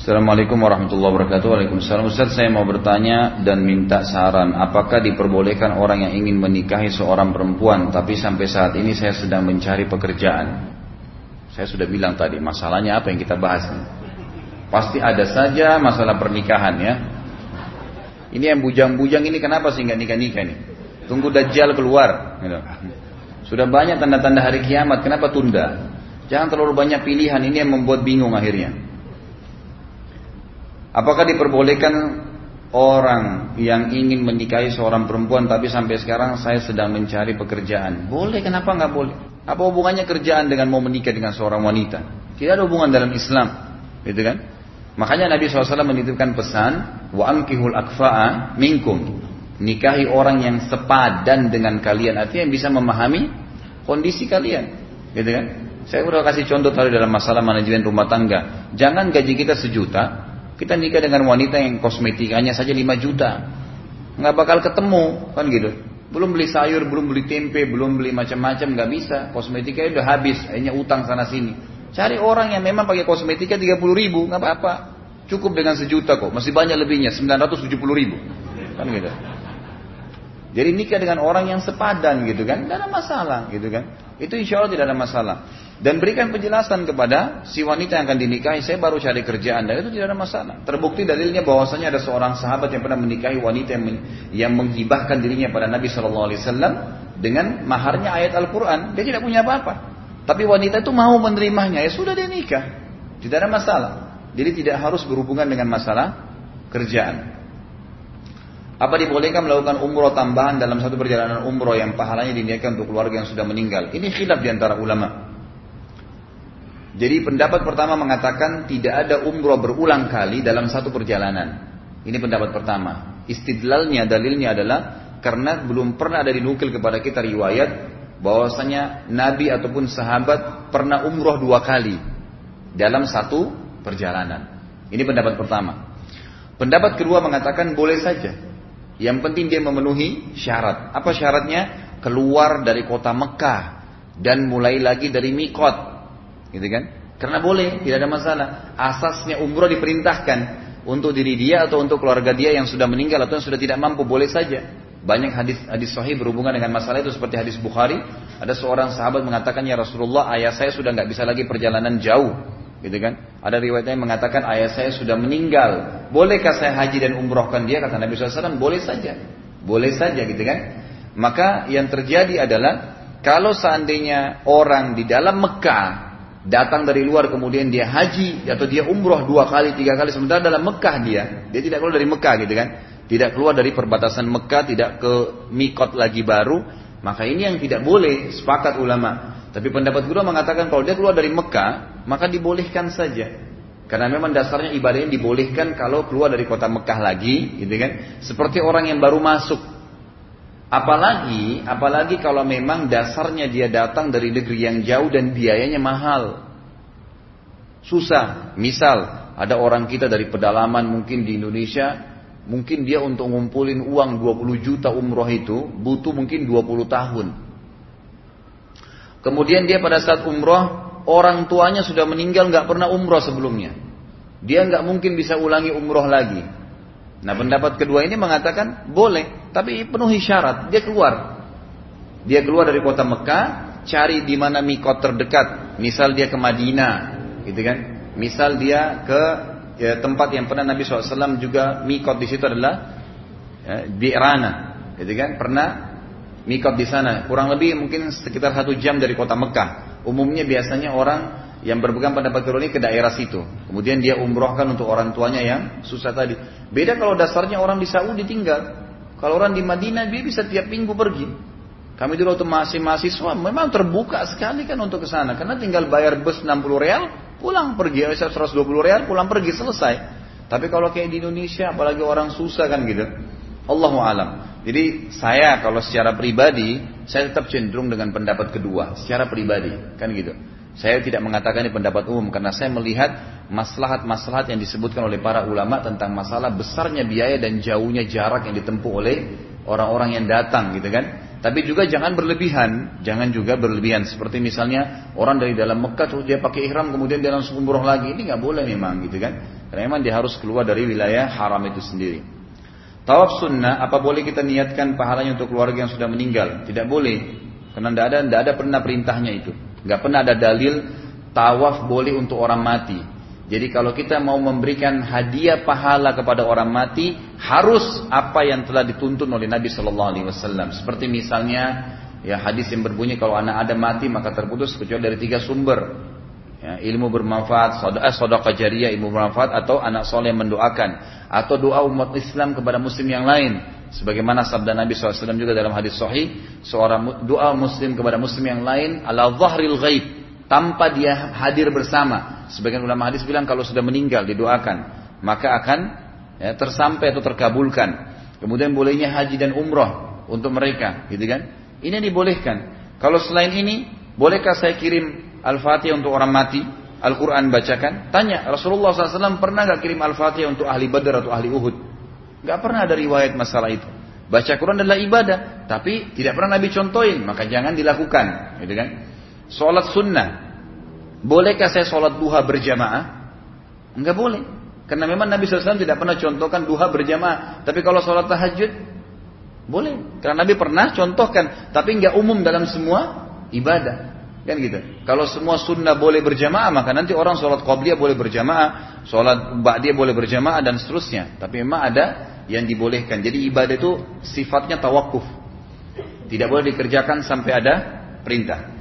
Assalamualaikum warahmatullahi wabarakatuh. Waalaikumsalam. Ustaz, saya mau bertanya dan minta saran. Apakah diperbolehkan orang yang ingin menikahi seorang perempuan, tapi sampai saat ini saya sedang mencari pekerjaan? Saya sudah bilang tadi, masalahnya apa yang kita bahas? Pasti ada saja masalah pernikahan ya. Ini yang bujang-bujang ini kenapa sih nggak nikah-nikah nih? Tunggu Dajjal keluar. Gitu. Sudah banyak tanda-tanda hari kiamat, kenapa tunda? Jangan terlalu banyak pilihan, ini yang membuat bingung akhirnya. Apakah diperbolehkan orang yang ingin menikahi seorang perempuan tapi sampai sekarang saya sedang mencari pekerjaan? Boleh, kenapa nggak boleh? Apa hubungannya kerjaan dengan mau menikah dengan seorang wanita? Tidak ada hubungan dalam Islam, gitu kan? Makanya Nabi SAW menitipkan pesan, wa ankihul akfa'a minkum. Nikahi orang yang sepadan dengan kalian, artinya yang bisa memahami kondisi kalian, gitu kan? Saya udah kasih contoh tadi dalam masalah manajemen rumah tangga. Jangan gaji kita sejuta, kita nikah dengan wanita yang kosmetikanya saja 5 juta. Nggak bakal ketemu, kan gitu. Belum beli sayur, belum beli tempe, belum beli macam-macam, nggak bisa. Kosmetikanya udah habis, akhirnya utang sana sini. Cari orang yang memang pakai kosmetika 30 ribu, nggak apa-apa. Cukup dengan sejuta kok, masih banyak lebihnya, 970 ribu. Kan gitu. Jadi nikah dengan orang yang sepadan gitu kan, tidak ada masalah gitu kan. Itu insya Allah tidak ada masalah. Dan berikan penjelasan kepada si wanita yang akan dinikahi, saya baru cari kerjaan dan itu tidak ada masalah. Terbukti dalilnya bahwasanya ada seorang sahabat yang pernah menikahi wanita yang, yang menghibahkan dirinya pada Nabi Shallallahu Alaihi Wasallam dengan maharnya ayat Al-Quran. Dia tidak punya apa-apa. Tapi wanita itu mau menerimanya, ya sudah dia nikah. Tidak ada masalah. Jadi tidak harus berhubungan dengan masalah kerjaan. Apa dibolehkan melakukan umroh tambahan dalam satu perjalanan umroh yang pahalanya diniatkan untuk keluarga yang sudah meninggal? Ini khilaf di antara ulama. Jadi pendapat pertama mengatakan tidak ada umroh berulang kali dalam satu perjalanan. Ini pendapat pertama. Istidlalnya, dalilnya adalah karena belum pernah ada dinukil kepada kita riwayat bahwasanya Nabi ataupun sahabat pernah umroh dua kali dalam satu perjalanan. Ini pendapat pertama. Pendapat kedua mengatakan boleh saja. Yang penting dia memenuhi syarat. Apa syaratnya? Keluar dari kota Mekah dan mulai lagi dari Mikot gitu kan? Karena boleh, tidak ada masalah. Asasnya umroh diperintahkan untuk diri dia atau untuk keluarga dia yang sudah meninggal atau yang sudah tidak mampu, boleh saja. Banyak hadis hadis sahih berhubungan dengan masalah itu seperti hadis Bukhari. Ada seorang sahabat mengatakan ya Rasulullah ayah saya sudah nggak bisa lagi perjalanan jauh, gitu kan? Ada riwayatnya yang mengatakan ayah saya sudah meninggal. Bolehkah saya haji dan umrohkan dia? Kata Nabi SAW, boleh saja, boleh saja, gitu kan? Maka yang terjadi adalah kalau seandainya orang di dalam Mekah datang dari luar kemudian dia haji atau dia umroh dua kali tiga kali sementara dalam Mekah dia dia tidak keluar dari Mekah gitu kan tidak keluar dari perbatasan Mekah tidak ke mikot lagi baru maka ini yang tidak boleh sepakat ulama tapi pendapat kedua mengatakan kalau dia keluar dari Mekah maka dibolehkan saja karena memang dasarnya ibadahnya dibolehkan kalau keluar dari kota Mekah lagi gitu kan seperti orang yang baru masuk Apalagi, apalagi kalau memang dasarnya dia datang dari negeri yang jauh dan biayanya mahal. Susah. Misal, ada orang kita dari pedalaman mungkin di Indonesia, mungkin dia untuk ngumpulin uang 20 juta umroh itu, butuh mungkin 20 tahun. Kemudian dia pada saat umroh, orang tuanya sudah meninggal nggak pernah umroh sebelumnya. Dia nggak mungkin bisa ulangi umroh lagi. Nah pendapat kedua ini mengatakan boleh, tapi penuhi syarat. Dia keluar, dia keluar dari kota Mekah, cari di mana mikot terdekat. Misal dia ke Madinah, gitu kan? Misal dia ke ya, tempat yang pernah Nabi SAW juga mikot di situ adalah ya, Bi'rana, gitu kan? Pernah mikot di sana, kurang lebih mungkin sekitar satu jam dari kota Mekah. Umumnya biasanya orang yang berpegang pendapat kedua ini ke daerah situ. Kemudian dia umrohkan untuk orang tuanya yang susah tadi. Beda kalau dasarnya orang di Saudi tinggal. Kalau orang di Madinah dia bisa tiap minggu pergi. Kami dulu waktu masih mahasiswa memang terbuka sekali kan untuk ke sana karena tinggal bayar bus 60 real pulang pergi 120 real pulang pergi selesai. Tapi kalau kayak di Indonesia apalagi orang susah kan gitu. Allahu alam. Jadi saya kalau secara pribadi saya tetap cenderung dengan pendapat kedua secara pribadi kan gitu. Saya tidak mengatakan ini pendapat umum karena saya melihat maslahat-maslahat yang disebutkan oleh para ulama tentang masalah besarnya biaya dan jauhnya jarak yang ditempuh oleh orang-orang yang datang gitu kan. Tapi juga jangan berlebihan, jangan juga berlebihan. Seperti misalnya orang dari dalam Mekah terus dia pakai ihram kemudian dia langsung umroh lagi. Ini nggak boleh memang gitu kan. Karena memang dia harus keluar dari wilayah haram itu sendiri. Tawaf sunnah, apa boleh kita niatkan pahalanya untuk keluarga yang sudah meninggal? Tidak boleh. Karena tidak ada, tidak ada pernah perintahnya itu. Nggak pernah ada dalil tawaf boleh untuk orang mati. Jadi kalau kita mau memberikan hadiah pahala kepada orang mati, harus apa yang telah dituntun oleh Nabi Shallallahu Alaihi Wasallam. Seperti misalnya ya hadis yang berbunyi kalau anak ada mati maka terputus kecuali dari tiga sumber. Ya, ilmu bermanfaat, eh, sodaka jariah, ilmu bermanfaat atau anak soleh mendoakan atau doa umat Islam kepada muslim yang lain. Sebagaimana sabda Nabi SAW juga dalam hadis sahih, seorang doa muslim kepada muslim yang lain ala zahril ghaib tanpa dia hadir bersama. Sebagian ulama hadis bilang kalau sudah meninggal didoakan, maka akan ya, tersampai atau terkabulkan. Kemudian bolehnya haji dan umroh untuk mereka, gitu kan? Ini dibolehkan. Kalau selain ini, bolehkah saya kirim Al-Fatihah untuk orang mati? Al-Quran bacakan? Tanya, Rasulullah SAW pernah gak kirim Al-Fatihah untuk ahli Badar atau ahli Uhud? Gak pernah ada riwayat masalah itu. Baca Quran adalah ibadah, tapi tidak pernah Nabi contohin, maka jangan dilakukan, gitu kan? Sholat sunnah, bolehkah saya sholat duha berjamaah? Enggak boleh, karena memang Nabi SAW tidak pernah contohkan duha berjamaah. Tapi kalau sholat tahajud, boleh, karena Nabi pernah contohkan, tapi enggak umum dalam semua ibadah. Kan gitu. Kalau semua sunnah boleh berjamaah, maka nanti orang sholat qabliyah boleh berjamaah, sholat ba'diyah boleh berjamaah dan seterusnya. Tapi memang ada yang dibolehkan. Jadi ibadah itu sifatnya tawakuf. Tidak boleh dikerjakan sampai ada perintah.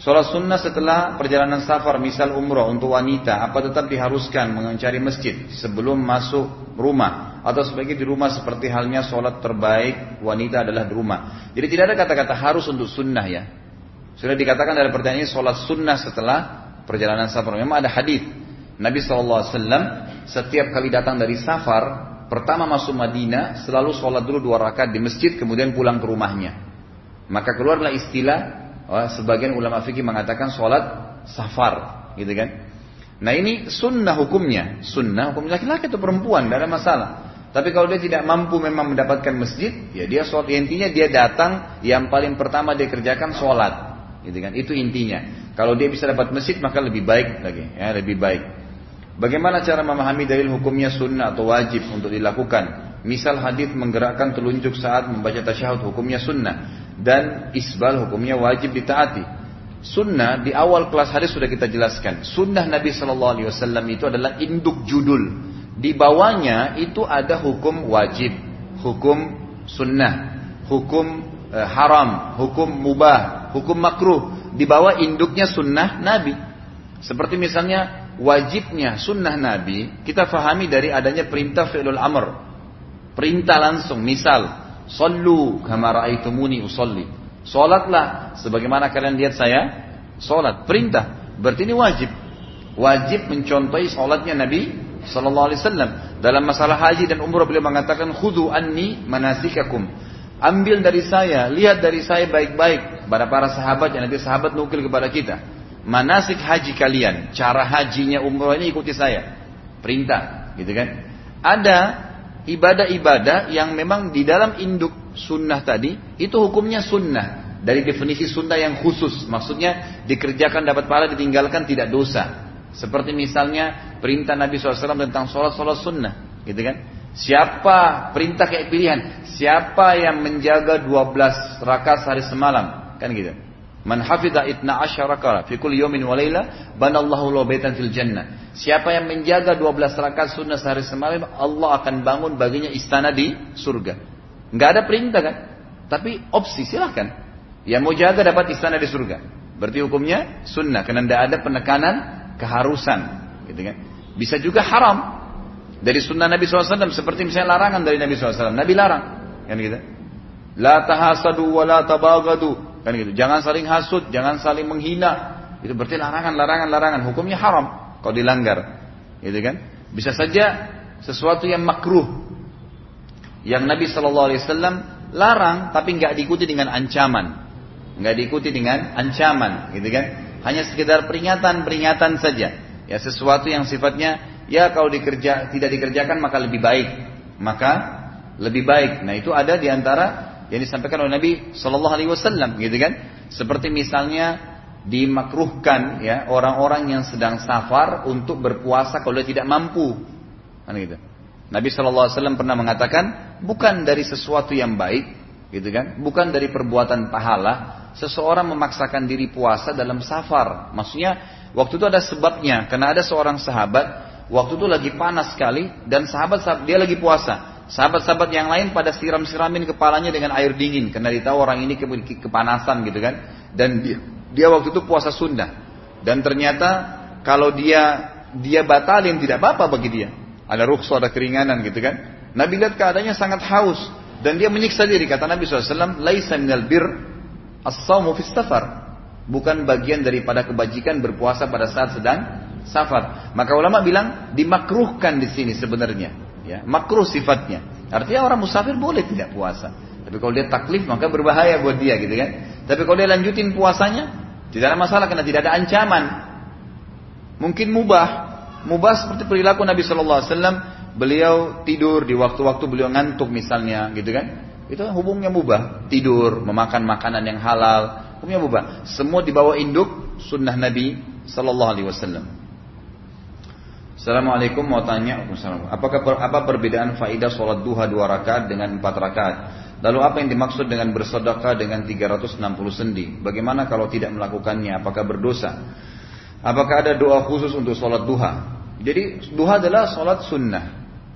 Sholat sunnah setelah perjalanan safar, misal umroh untuk wanita, apa tetap diharuskan mencari masjid sebelum masuk rumah atau sebagai di rumah seperti halnya sholat terbaik wanita adalah di rumah. Jadi tidak ada kata-kata harus untuk sunnah ya. Sudah dikatakan dalam pertanyaan ini sholat sunnah setelah perjalanan safar. Memang ada hadis Nabi SAW setiap kali datang dari safar, pertama masuk Madinah selalu sholat dulu dua rakaat di masjid, kemudian pulang ke rumahnya. Maka keluarlah istilah, sebagian ulama fikih mengatakan sholat safar, gitu kan? Nah ini sunnah hukumnya, sunnah hukum laki-laki atau perempuan, tidak ada masalah. Tapi kalau dia tidak mampu memang mendapatkan masjid, ya dia sholat. Intinya dia datang, yang paling pertama dia kerjakan sholat. Gitu kan? Itu intinya. Kalau dia bisa dapat masjid maka lebih baik lagi, ya, lebih baik. Bagaimana cara memahami dalil hukumnya sunnah atau wajib untuk dilakukan? Misal hadis menggerakkan telunjuk saat membaca tasyahud hukumnya sunnah dan isbal hukumnya wajib ditaati. Sunnah di awal kelas hadis sudah kita jelaskan. Sunnah Nabi Shallallahu Alaihi Wasallam itu adalah induk judul. Di bawahnya itu ada hukum wajib, hukum sunnah, hukum eh, haram, hukum mubah, hukum makruh. Di bawah induknya sunnah Nabi. Seperti misalnya wajibnya sunnah Nabi, kita fahami dari adanya perintah fi'lul amr. Perintah langsung, misal, Sallu kama ra'aitumuni usolli. Salatlah sebagaimana kalian lihat saya salat. Perintah. Berarti ini wajib. Wajib mencontohi salatnya Nabi sallallahu alaihi wasallam. Dalam masalah haji dan umrah beliau mengatakan khudu anni manasikakum. Ambil dari saya, lihat dari saya baik-baik kepada para sahabat yang nanti sahabat nukil kepada kita. Manasik haji kalian, cara hajinya umroh ini ikuti saya. Perintah, gitu kan? Ada ibadah-ibadah yang memang di dalam induk sunnah tadi, itu hukumnya sunnah. Dari definisi sunnah yang khusus, maksudnya dikerjakan dapat pahala, ditinggalkan tidak dosa. Seperti misalnya perintah Nabi SAW tentang sholat-sholat sunnah, gitu kan? Siapa perintah kayak pilihan? Siapa yang menjaga 12 rakaat sehari semalam? Kan gitu. Man hafidha itna asyara kala fi kulli yawmin wa layla banallahu lahu baitan fil jannah. Siapa yang menjaga 12 rakaat sunnah sehari semalam, Allah akan bangun baginya istana di surga. Enggak ada perintah kan? Tapi opsi silahkan. Yang mau jaga dapat istana di surga. Berarti hukumnya sunnah karena tidak ada penekanan keharusan, gitu kan? Bisa juga haram, dari sunnah Nabi SAW seperti misalnya larangan dari Nabi SAW. Nabi larang. Kan gitu. La tahasadu wa la tabagadu. Kan gitu. Jangan saling hasud, jangan saling menghina. Itu berarti larangan, larangan, larangan. Hukumnya haram kalau dilanggar. Gitu kan. Bisa saja sesuatu yang makruh. Yang Nabi SAW larang tapi nggak diikuti dengan ancaman. nggak diikuti dengan ancaman, gitu kan? Hanya sekedar peringatan-peringatan saja. Ya sesuatu yang sifatnya ya kalau dikerja tidak dikerjakan maka lebih baik maka lebih baik nah itu ada di antara yang disampaikan oleh Nabi Shallallahu Alaihi Wasallam, gitu kan? Seperti misalnya dimakruhkan ya orang-orang yang sedang safar untuk berpuasa kalau dia tidak mampu, kan gitu. Nabi Shallallahu Alaihi Wasallam pernah mengatakan bukan dari sesuatu yang baik, gitu kan? Bukan dari perbuatan pahala, seseorang memaksakan diri puasa dalam safar. Maksudnya waktu itu ada sebabnya, karena ada seorang sahabat waktu itu lagi panas sekali dan sahabat dia lagi puasa. Sahabat-sahabat yang lain pada siram-siramin kepalanya dengan air dingin karena dia tahu orang ini kepanasan gitu kan. Dan dia, dia waktu itu puasa sunnah. Dan ternyata kalau dia dia batalin tidak apa-apa bagi dia. Ada rukhsah, ada keringanan gitu kan. Nabi lihat keadaannya sangat haus dan dia menyiksa diri kata Nabi SAW, "Laisa minal bir as-saumu fis safar." Bukan bagian daripada kebajikan berpuasa pada saat sedang safar. Maka ulama bilang dimakruhkan di sini sebenarnya ya makruh sifatnya. Artinya orang musafir boleh tidak puasa. Tapi kalau dia taklif maka berbahaya buat dia gitu kan? Tapi kalau dia lanjutin puasanya tidak ada masalah karena tidak ada ancaman. Mungkin mubah. Mubah seperti perilaku Nabi Shallallahu Alaihi Wasallam. Beliau tidur di waktu-waktu beliau ngantuk misalnya gitu kan? Itu hubungnya mubah. Tidur memakan makanan yang halal hubungnya mubah. Semua dibawa induk sunnah Nabi Shallallahu Alaihi Wasallam Assalamualaikum mau tanya, apakah apa perbedaan faidah sholat duha dua rakaat dengan empat rakaat? Lalu apa yang dimaksud dengan bersedekah dengan 360 sendi? Bagaimana kalau tidak melakukannya? Apakah berdosa? Apakah ada doa khusus untuk sholat duha? Jadi duha adalah sholat sunnah,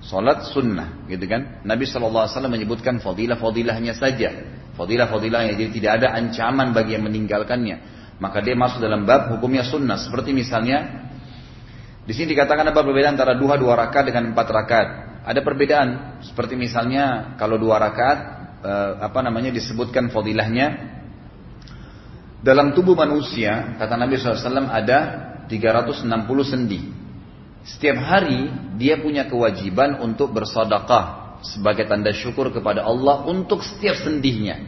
sholat sunnah, gitu kan? Nabi saw menyebutkan fadilah-fadilahnya saja, fadilah-fadilahnya. Jadi tidak ada ancaman bagi yang meninggalkannya. Maka dia masuk dalam bab hukumnya sunnah. Seperti misalnya di sini dikatakan apa perbedaan antara duha dua rakaat dengan empat rakaat. Ada perbedaan seperti misalnya kalau dua rakaat eh, apa namanya disebutkan fadilahnya dalam tubuh manusia kata Nabi SAW ada 360 sendi. Setiap hari dia punya kewajiban untuk bersedekah sebagai tanda syukur kepada Allah untuk setiap sendinya.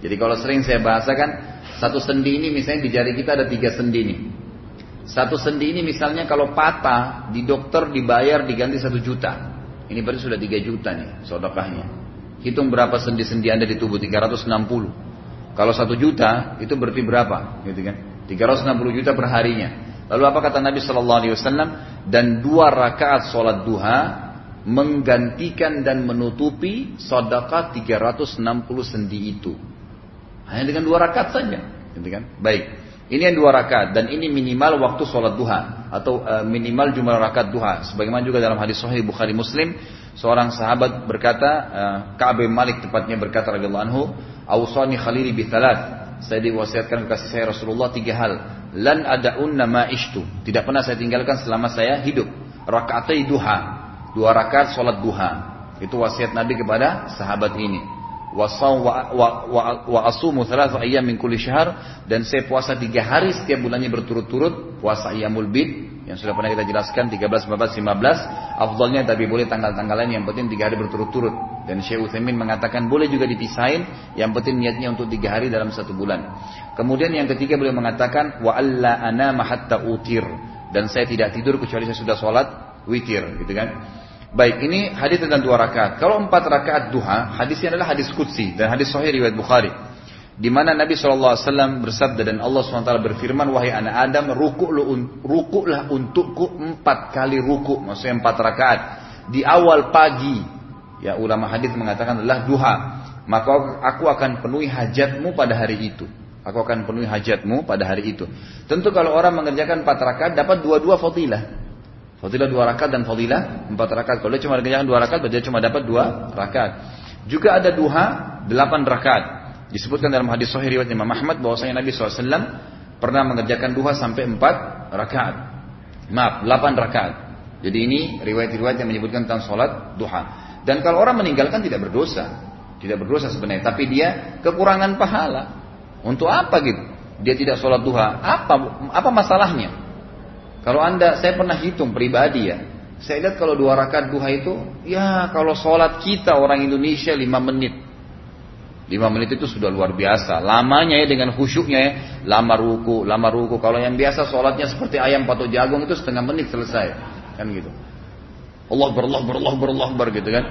Jadi kalau sering saya bahasakan satu sendi ini misalnya di jari kita ada tiga sendi nih. Satu sendi ini misalnya kalau patah, di dokter dibayar diganti satu juta. Ini berarti sudah tiga juta nih sodokahnya. Hitung berapa sendi-sendi anda di tubuh 360. Kalau satu juta itu berarti berapa? Gitu kan? 360 juta per harinya. Lalu apa kata Nabi Shallallahu Alaihi Wasallam? Dan dua rakaat sholat duha menggantikan dan menutupi sodakah 360 sendi itu. Hanya dengan dua rakaat saja. Gitu kan? Baik. Ini yang dua rakaat dan ini minimal waktu sholat duha atau uh, minimal jumlah rakaat duha. Sebagaimana juga dalam hadis Sahih Bukhari Muslim, seorang sahabat berkata, uh, Ka'ab Malik tepatnya berkata radhiyallahu anhu, "Ausani khalili bi Saya diwasiatkan kasih saya Rasulullah tiga hal. Lan ada'unna ma ishtu. Tidak pernah saya tinggalkan selama saya hidup. Rakaatai duha. Dua rakaat sholat duha. Itu wasiat Nabi kepada sahabat ini wasau wa, wa, wa, wa asumu thalatha ayyam min kulli syahr. Dan saya puasa tiga hari setiap bulannya berturut-turut. Puasa ayyamul bid yang sudah pernah kita jelaskan 13, 14, 15 afdalnya tapi boleh tanggal-tanggal lain yang penting tiga hari berturut-turut. Dan Syekh Utsaimin mengatakan boleh juga dipisahin yang penting niatnya untuk tiga hari dalam satu bulan. Kemudian yang ketiga boleh mengatakan wa alla ana hatta utir. Dan saya tidak tidur kecuali saya sudah sholat witir gitu kan Baik, ini hadis tentang dua rakaat. Kalau empat rakaat duha, hadisnya adalah hadis kutsi dan hadis sahih riwayat Bukhari. Di mana Nabi SAW bersabda dan Allah SWT berfirman, Wahai anak Adam, rukuklah untukku empat kali rukuk, maksudnya empat rakaat. Di awal pagi, ya ulama hadis mengatakan adalah duha. Maka aku akan penuhi hajatmu pada hari itu. Aku akan penuhi hajatmu pada hari itu. Tentu kalau orang mengerjakan empat rakaat dapat dua-dua fadilah. Fadilah dua rakaat dan fadilah empat rakaat. Kalau dia cuma kerjakan dua rakaat, berarti dia cuma dapat dua rakaat. Juga ada duha delapan rakaat. Disebutkan dalam hadis Sahih riwayat Imam Ahmad bahwasanya Nabi SAW pernah mengerjakan duha sampai empat rakaat. Maaf, delapan rakaat. Jadi ini riwayat-riwayat yang menyebutkan tentang sholat duha. Dan kalau orang meninggalkan tidak berdosa, tidak berdosa sebenarnya, tapi dia kekurangan pahala. Untuk apa gitu? Dia tidak sholat duha. Apa apa masalahnya? Kalau anda, saya pernah hitung pribadi ya. Saya lihat kalau dua rakaat duha itu, ya kalau sholat kita orang Indonesia lima menit. Lima menit itu sudah luar biasa. Lamanya ya dengan khusyuknya ya. Lama ruku, lama ruku. Kalau yang biasa sholatnya seperti ayam patok jagung itu setengah menit selesai. Kan gitu. Allah berallah berallah berallah ber gitu kan.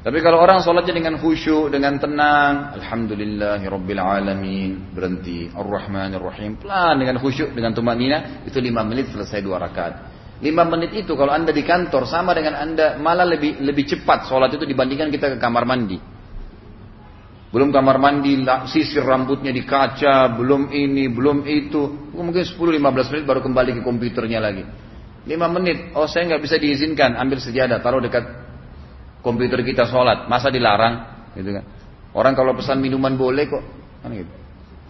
Tapi kalau orang sholatnya dengan khusyuk, dengan tenang, Alhamdulillahirabbil alamin, berhenti, Ar-Rahmanir-Rahim, pelan dengan khusyuk, dengan tumanina, itu lima menit selesai dua rakaat. Lima menit itu kalau anda di kantor sama dengan anda malah lebih lebih cepat sholat itu dibandingkan kita ke kamar mandi. Belum kamar mandi, sisir rambutnya di kaca, belum ini, belum itu. Mungkin 10-15 menit baru kembali ke komputernya lagi. 5 menit, oh saya nggak bisa diizinkan, ambil sejadah, taruh dekat komputer kita sholat, masa dilarang, gitu kan? Orang kalau pesan minuman boleh kok, kan gitu,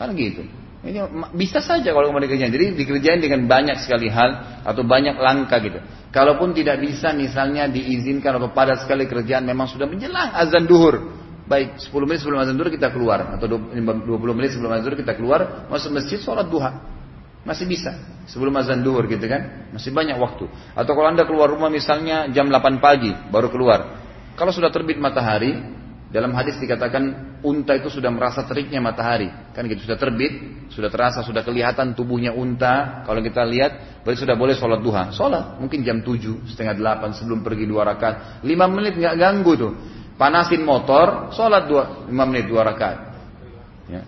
kan gitu. Ini bisa saja kalau mau dikerjain. Jadi dikerjain dengan banyak sekali hal atau banyak langkah gitu. Kalaupun tidak bisa misalnya diizinkan atau pada sekali kerjaan memang sudah menjelang azan duhur. Baik 10 menit sebelum azan duhur kita keluar atau 20 menit sebelum azan duhur kita keluar masuk masjid sholat duha. Masih bisa sebelum azan duhur gitu kan. Masih banyak waktu. Atau kalau anda keluar rumah misalnya jam 8 pagi baru keluar. Kalau sudah terbit matahari, dalam hadis dikatakan unta itu sudah merasa teriknya matahari. Kan gitu sudah terbit, sudah terasa, sudah kelihatan tubuhnya unta. Kalau kita lihat, berarti sudah boleh sholat duha. Sholat mungkin jam 7, setengah 8 sebelum pergi dua rakaat. 5 menit nggak ganggu tuh. Panasin motor, sholat dua, 5 menit dua rakaat. Ya.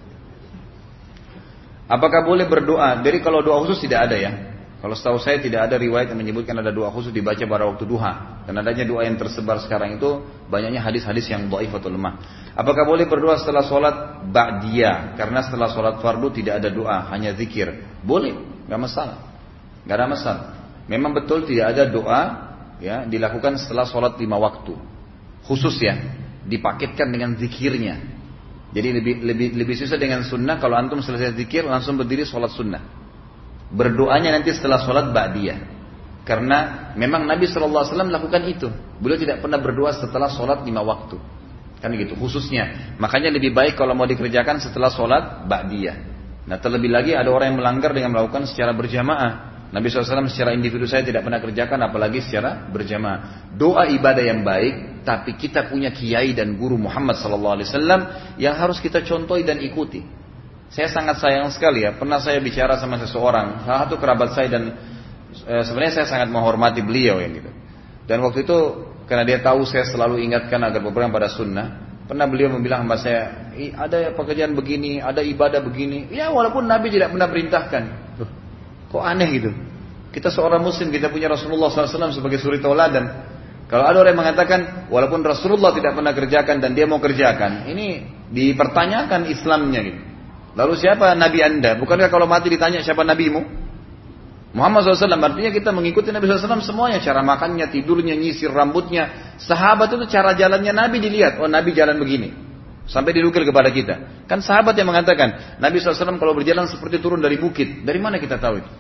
Apakah boleh berdoa? Jadi kalau doa khusus tidak ada ya. Kalau setahu saya tidak ada riwayat yang menyebutkan ada doa khusus dibaca pada waktu duha. Dan adanya doa yang tersebar sekarang itu banyaknya hadis-hadis yang dhaif atau lemah. Apakah boleh berdoa setelah sholat ba'diyah? Karena setelah sholat fardu tidak ada doa, hanya zikir. Boleh, nggak masalah. Nggak ada masalah. Memang betul tidak ada doa ya dilakukan setelah sholat lima waktu. Khusus ya, dipaketkan dengan zikirnya. Jadi lebih lebih lebih susah dengan sunnah kalau antum selesai zikir langsung berdiri sholat sunnah. Berdoanya nanti setelah sholat ba'diyah. Karena memang Nabi SAW melakukan itu. Beliau tidak pernah berdoa setelah sholat lima waktu. Kan gitu khususnya. Makanya lebih baik kalau mau dikerjakan setelah sholat ba'diyah. Nah terlebih lagi ada orang yang melanggar dengan melakukan secara berjamaah. Nabi SAW secara individu saya tidak pernah kerjakan apalagi secara berjamaah. Doa ibadah yang baik, tapi kita punya kiai dan guru Muhammad SAW yang harus kita contohi dan ikuti. Saya sangat sayang sekali ya, pernah saya bicara sama seseorang, salah satu kerabat saya dan e, sebenarnya saya sangat menghormati beliau yang gitu. Dan waktu itu karena dia tahu saya selalu ingatkan agar berpegang pada sunnah, pernah beliau membilang sama saya, ada pekerjaan begini, ada ibadah begini. Ya walaupun Nabi tidak pernah perintahkan. Kok aneh gitu? Kita seorang muslim, kita punya Rasulullah SAW sebagai suri tauladan. Kalau ada orang yang mengatakan, walaupun Rasulullah tidak pernah kerjakan dan dia mau kerjakan, ini dipertanyakan Islamnya gitu. Lalu siapa nabi anda? Bukankah kalau mati ditanya siapa nabimu? Muhammad SAW artinya kita mengikuti Nabi SAW semuanya. Cara makannya, tidurnya, nyisir rambutnya. Sahabat itu cara jalannya Nabi dilihat. Oh Nabi jalan begini. Sampai dilukir kepada kita. Kan sahabat yang mengatakan. Nabi SAW kalau berjalan seperti turun dari bukit. Dari mana kita tahu itu?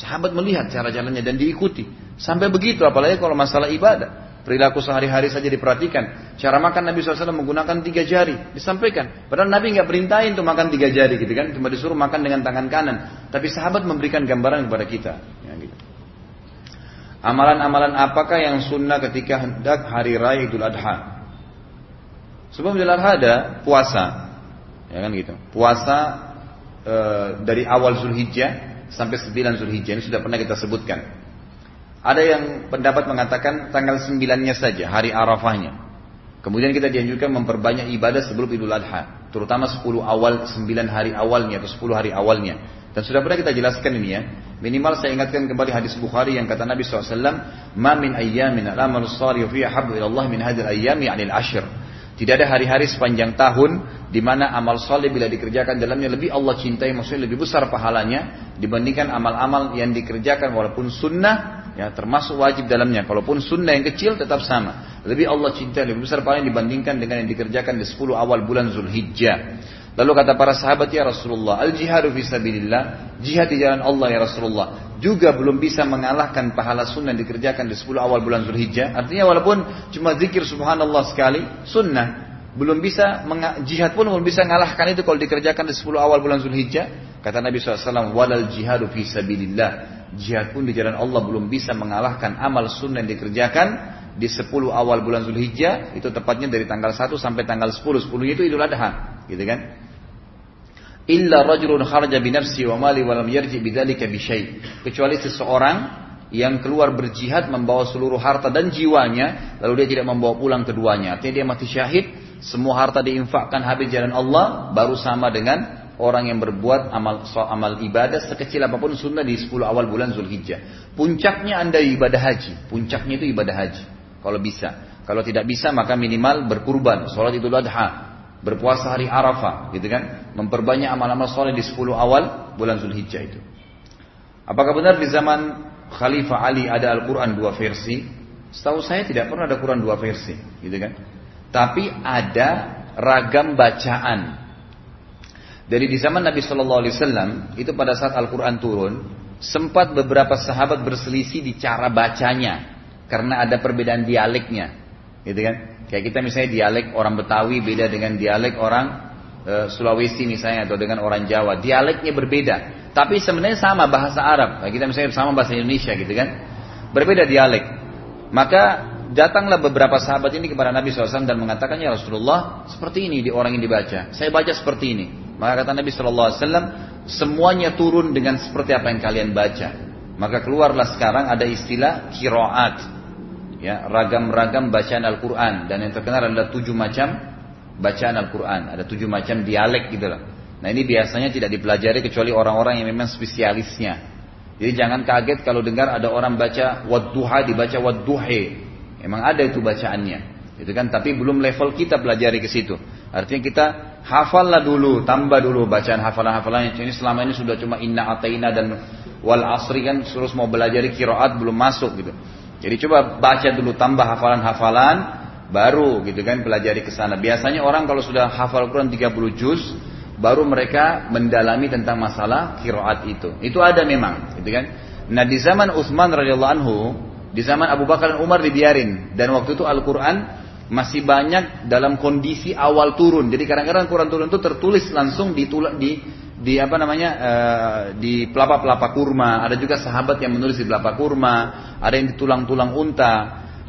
Sahabat melihat cara jalannya dan diikuti. Sampai begitu apalagi kalau masalah ibadah. Perilaku sehari-hari saja diperhatikan. Cara makan Nabi SAW menggunakan tiga jari. Disampaikan. Padahal Nabi nggak perintahin untuk makan tiga jari gitu kan. Cuma disuruh makan dengan tangan kanan. Tapi sahabat memberikan gambaran kepada kita. Ya, gitu. Amalan-amalan apakah yang sunnah ketika hendak hari raya Idul Adha? Sebelum Idul Adha ada puasa. Ya kan gitu. Puasa e, dari awal Zulhijjah sampai 9 Zulhijjah. Ini sudah pernah kita sebutkan. Ada yang pendapat mengatakan tanggal sembilannya saja, hari Arafahnya. Kemudian kita dianjurkan memperbanyak ibadah sebelum Idul Adha, terutama 10 awal 9 hari awalnya atau 10 hari awalnya. Dan sudah pernah kita jelaskan ini ya. Minimal saya ingatkan kembali hadis Bukhari yang kata Nabi SAW, "Ma min ayyamin al-amal salih fiha habbu ila Allah min hadhihi al-ayyam yani al-ashr." Tidak ada hari-hari sepanjang tahun di mana amal soleh bila dikerjakan dalamnya lebih Allah cintai, maksudnya lebih besar pahalanya dibandingkan amal-amal yang dikerjakan walaupun sunnah ya termasuk wajib dalamnya. Kalaupun sunnah yang kecil tetap sama. Lebih Allah cintai, lebih besar pahalanya dibandingkan dengan yang dikerjakan di 10 awal bulan Zulhijjah. Lalu kata para sahabat ya Rasulullah, al jihadu fisabilillah, jihad di jalan Allah ya Rasulullah, juga belum bisa mengalahkan pahala sunnah yang dikerjakan di 10 awal bulan Zulhijjah. Artinya walaupun cuma zikir subhanallah sekali, sunnah belum bisa jihad pun belum bisa mengalahkan itu kalau dikerjakan di 10 awal bulan Zulhijjah. Kata Nabi SAW, walal jihadu fisabilillah jihad pun di jalan Allah belum bisa mengalahkan amal sunnah yang dikerjakan di 10 awal bulan Zulhijjah itu tepatnya dari tanggal 1 sampai tanggal 10 10 itu Idul Adha gitu kan? Illa rajulun kharaja bi nafsi wa mali wa lam yarji bidzalika bi kecuali seseorang yang keluar berjihad membawa seluruh harta dan jiwanya, lalu dia tidak membawa pulang keduanya. Artinya dia mati syahid, semua harta diinfakkan habis jalan Allah, baru sama dengan orang yang berbuat amal amal ibadah sekecil apa pun sunnah di 10 awal bulan Zulhijjah. Puncaknya anda ibadah haji, puncaknya itu ibadah haji. Kalau bisa, kalau tidak bisa maka minimal berkurban, sholat idul adha, berpuasa hari Arafah, gitu kan? Memperbanyak amal-amal soleh di 10 awal bulan Zulhijjah itu. Apakah benar di zaman Khalifah Ali ada Al-Quran dua versi. Setahu saya tidak pernah ada Quran dua versi, gitu kan? Tapi ada ragam bacaan. Dari di zaman Nabi Shallallahu Alaihi Wasallam itu pada saat Al-Quran turun, sempat beberapa sahabat berselisih di cara bacanya karena ada perbedaan dialeknya, gitu kan? Kayak kita misalnya dialek orang Betawi beda dengan dialek orang e, Sulawesi misalnya atau dengan orang Jawa, dialeknya berbeda. Tapi sebenarnya sama bahasa Arab. Nah, kita misalnya sama bahasa Indonesia gitu kan. Berbeda dialek. Maka datanglah beberapa sahabat ini kepada Nabi SAW dan mengatakan ya Rasulullah seperti ini di orang yang dibaca. Saya baca seperti ini. Maka kata Nabi SAW semuanya turun dengan seperti apa yang kalian baca. Maka keluarlah sekarang ada istilah kiroat. Ya, ragam-ragam bacaan Al-Quran dan yang terkenal adalah tujuh macam bacaan Al-Quran. Ada tujuh macam dialek gitu lah. Nah ini biasanya tidak dipelajari kecuali orang-orang yang memang spesialisnya. Jadi jangan kaget kalau dengar ada orang baca wadduha dibaca wadduhe. Emang ada itu bacaannya. Itu kan tapi belum level kita pelajari ke situ. Artinya kita hafallah dulu, tambah dulu bacaan hafalan-hafalan ini selama ini sudah cuma inna ataina dan wal asri kan terus mau belajar kiroat belum masuk gitu. Jadi coba baca dulu tambah hafalan-hafalan baru gitu kan pelajari ke sana. Biasanya orang kalau sudah hafal Quran 30 juz baru mereka mendalami tentang masalah kiroat itu. Itu ada memang, gitu kan? Nah di zaman Utsman radhiyallahu anhu, di zaman Abu Bakar dan Umar dibiarin dan waktu itu Al-Quran masih banyak dalam kondisi awal turun. Jadi kadang-kadang Quran turun itu tertulis langsung di di di apa namanya uh, di pelapa-pelapa kurma. Ada juga sahabat yang menulis di pelapa kurma. Ada yang di tulang-tulang unta.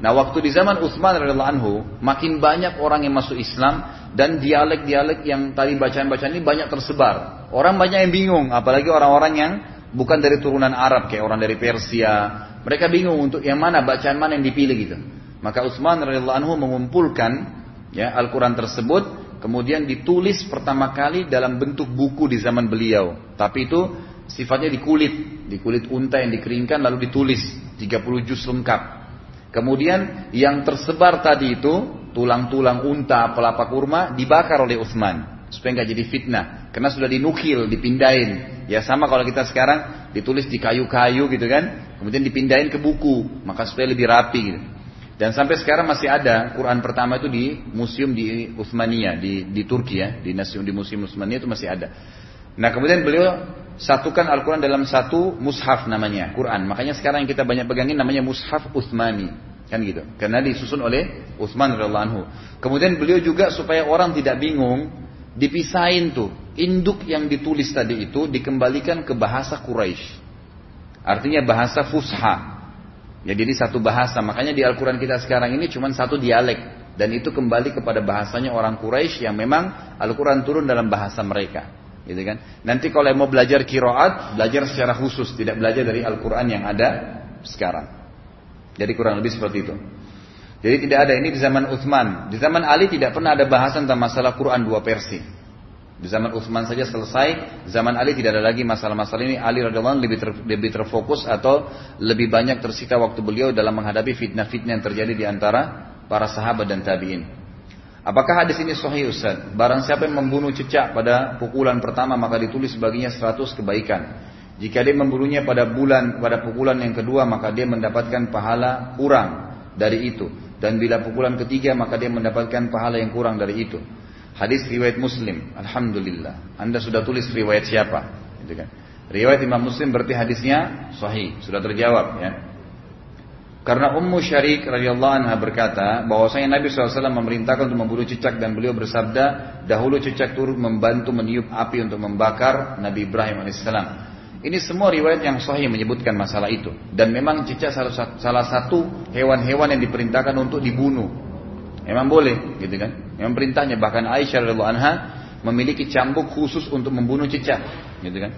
Nah waktu di zaman Utsman radhiyallahu anhu makin banyak orang yang masuk Islam dan dialek-dialek yang tadi bacaan-bacaan ini banyak tersebar. Orang banyak yang bingung, apalagi orang-orang yang bukan dari turunan Arab kayak orang dari Persia. Mereka bingung untuk yang mana bacaan mana yang dipilih gitu. Maka Utsman radhiyallahu anhu mengumpulkan ya Al-Qur'an tersebut kemudian ditulis pertama kali dalam bentuk buku di zaman beliau. Tapi itu sifatnya di kulit, di kulit unta yang dikeringkan lalu ditulis 30 juz lengkap. Kemudian yang tersebar tadi itu tulang-tulang unta, pelapa kurma dibakar oleh Utsman supaya nggak jadi fitnah karena sudah dinukil, dipindahin. Ya sama kalau kita sekarang ditulis di kayu-kayu gitu kan, kemudian dipindahin ke buku, maka supaya lebih rapi gitu. Dan sampai sekarang masih ada Quran pertama itu di museum di Utsmania di di Turki ya, di museum di museum Utsmania itu masih ada. Nah kemudian beliau satukan Al-Quran dalam satu mushaf namanya, Quran. Makanya sekarang yang kita banyak pegangin namanya mushaf Uthmani. Kan gitu. Karena disusun oleh radhiyallahu anhu. Kemudian beliau juga supaya orang tidak bingung, dipisahin tuh. Induk yang ditulis tadi itu dikembalikan ke bahasa Quraisy. Artinya bahasa fusha. Ya jadi satu bahasa. Makanya di Al-Quran kita sekarang ini cuma satu dialek. Dan itu kembali kepada bahasanya orang Quraisy yang memang Al-Quran turun dalam bahasa mereka gitu kan. Nanti kalau mau belajar kiroat, belajar secara khusus, tidak belajar dari Al-Quran yang ada sekarang. Jadi kurang lebih seperti itu. Jadi tidak ada ini di zaman Utsman. Di zaman Ali tidak pernah ada bahasan tentang masalah Quran dua versi. Di zaman Utsman saja selesai, zaman Ali tidak ada lagi masalah-masalah ini. Ali radhiyallahu lebih ter, lebih terfokus atau lebih banyak tersita waktu beliau dalam menghadapi fitnah-fitnah yang terjadi di antara para sahabat dan tabi'in. Apakah hadis ini sahih Ustaz? Barang siapa yang membunuh cecak pada pukulan pertama maka ditulis baginya 100 kebaikan. Jika dia membunuhnya pada bulan pada pukulan yang kedua maka dia mendapatkan pahala kurang dari itu. Dan bila pukulan ketiga maka dia mendapatkan pahala yang kurang dari itu. Hadis riwayat Muslim. Alhamdulillah. Anda sudah tulis riwayat siapa? Gitu kan. Riwayat Imam Muslim berarti hadisnya sahih, sudah terjawab ya. Karena Ummu Syarik radhiyallahu anha berkata bahwasanya Nabi SAW memerintahkan untuk membunuh cicak dan beliau bersabda dahulu cicak turut membantu meniup api untuk membakar Nabi Ibrahim alaihissalam. Ini semua riwayat yang sahih menyebutkan masalah itu dan memang cicak salah satu hewan-hewan yang diperintahkan untuk dibunuh. Memang boleh, gitu kan? Memang perintahnya bahkan Aisyah radhiyallahu anha memiliki cambuk khusus untuk membunuh cicak, gitu kan?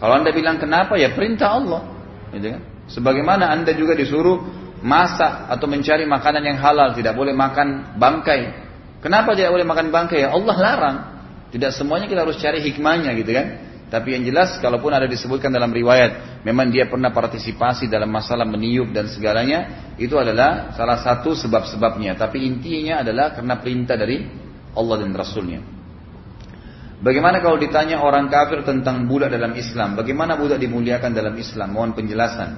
Kalau anda bilang kenapa ya perintah Allah, gitu kan? Sebagaimana Anda juga disuruh masak atau mencari makanan yang halal, tidak boleh makan bangkai. Kenapa tidak boleh makan bangkai? Ya Allah larang. Tidak semuanya kita harus cari hikmahnya gitu kan. Tapi yang jelas kalaupun ada disebutkan dalam riwayat memang dia pernah partisipasi dalam masalah meniup dan segalanya itu adalah salah satu sebab-sebabnya. Tapi intinya adalah karena perintah dari Allah dan Rasulnya. Bagaimana kalau ditanya orang kafir tentang budak dalam Islam? Bagaimana budak dimuliakan dalam Islam? Mohon penjelasan.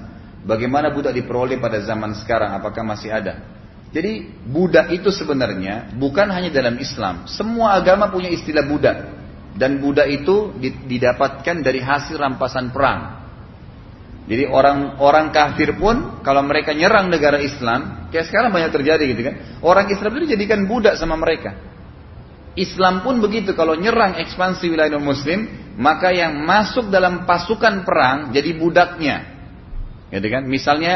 Bagaimana budak diperoleh pada zaman sekarang? Apakah masih ada? Jadi budak itu sebenarnya bukan hanya dalam Islam. Semua agama punya istilah budak. Dan budak itu didapatkan dari hasil rampasan perang. Jadi orang-orang kafir pun kalau mereka nyerang negara Islam, kayak sekarang banyak terjadi gitu kan. Orang Islam itu dijadikan budak sama mereka. Islam pun begitu kalau nyerang ekspansi wilayah non muslim, maka yang masuk dalam pasukan perang jadi budaknya. Gitu kan? Misalnya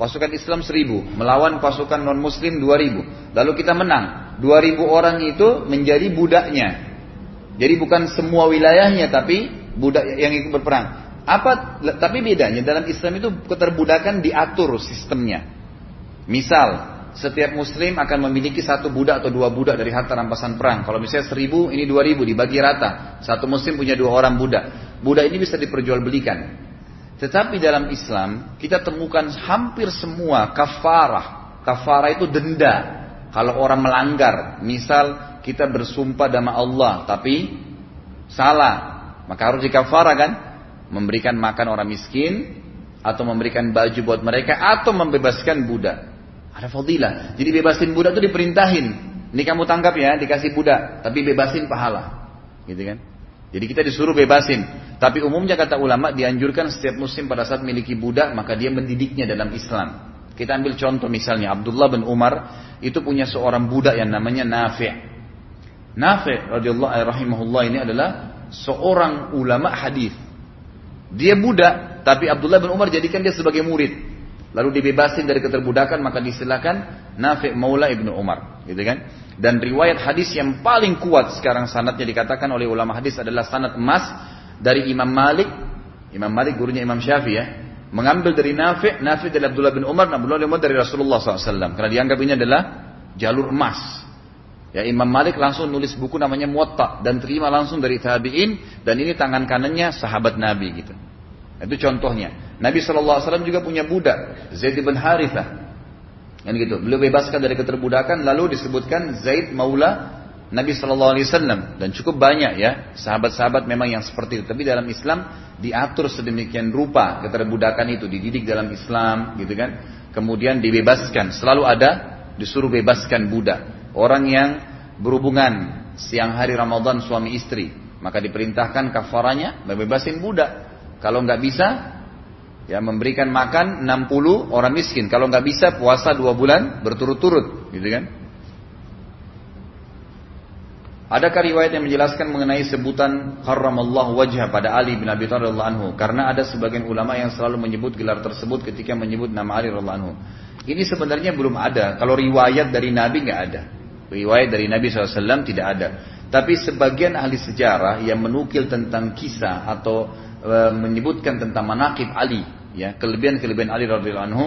pasukan Islam seribu melawan pasukan non muslim dua ribu, lalu kita menang. Dua ribu orang itu menjadi budaknya. Jadi bukan semua wilayahnya tapi budak yang ikut berperang. Apa tapi bedanya dalam Islam itu keterbudakan diatur sistemnya. Misal setiap muslim akan memiliki satu budak atau dua budak dari harta rampasan perang. Kalau misalnya seribu, ini dua ribu dibagi rata. Satu muslim punya dua orang budak. Budak ini bisa diperjualbelikan. Tetapi dalam Islam kita temukan hampir semua kafarah. Kafarah itu denda. Kalau orang melanggar, misal kita bersumpah nama Allah tapi salah, maka harus dikafara kan? Memberikan makan orang miskin atau memberikan baju buat mereka atau membebaskan budak. Ada fadilah. Jadi bebasin budak itu diperintahin. Ini kamu tangkap ya, dikasih budak, tapi bebasin pahala. Gitu kan? Jadi kita disuruh bebasin. Tapi umumnya kata ulama dianjurkan setiap muslim pada saat memiliki budak maka dia mendidiknya dalam Islam. Kita ambil contoh misalnya Abdullah bin Umar itu punya seorang budak yang namanya Nafi'. Nafi radhiyallahu rahimahullah ini adalah seorang ulama hadis. Dia budak, tapi Abdullah bin Umar jadikan dia sebagai murid. Lalu dibebasin dari keterbudakan maka disilakan Nafi Maula ibnu Umar, gitu kan? Dan riwayat hadis yang paling kuat sekarang sanatnya dikatakan oleh ulama hadis adalah sanat emas dari Imam Malik. Imam Malik gurunya Imam Syafi'i ya, mengambil dari Nafi, Nafi dari Abdullah bin Umar, Abdullah bin Umar dari Rasulullah SAW. Karena dianggap ini adalah jalur emas. Ya Imam Malik langsung nulis buku namanya Muwatta dan terima langsung dari tabi'in dan ini tangan kanannya sahabat Nabi gitu. Itu contohnya. Nabi SAW juga punya budak Zaid bin Harithah. Kan gitu. Beliau bebaskan dari keterbudakan lalu disebutkan Zaid Maula Nabi Shallallahu Alaihi Wasallam dan cukup banyak ya sahabat-sahabat memang yang seperti itu. Tapi dalam Islam diatur sedemikian rupa keterbudakan itu dididik dalam Islam gitu kan. Kemudian dibebaskan. Selalu ada disuruh bebaskan budak. Orang yang berhubungan siang hari Ramadan suami istri, maka diperintahkan kafaranya membebasin budak. Kalau nggak bisa, ya memberikan makan 60 orang miskin. Kalau nggak bisa puasa dua bulan berturut-turut, gitu kan? Adakah riwayat yang menjelaskan mengenai sebutan Allah wajah pada Ali bin Abi Thalib anhu? Karena ada sebagian ulama yang selalu menyebut gelar tersebut ketika menyebut nama Ali radhiyallahu anhu. Ini sebenarnya belum ada. Kalau riwayat dari Nabi nggak ada. Riwayat dari Nabi SAW tidak ada. Tapi sebagian ahli sejarah yang menukil tentang kisah atau e, menyebutkan tentang manakib Ali, ya kelebihan-kelebihan Ali radhiyallahu anhu,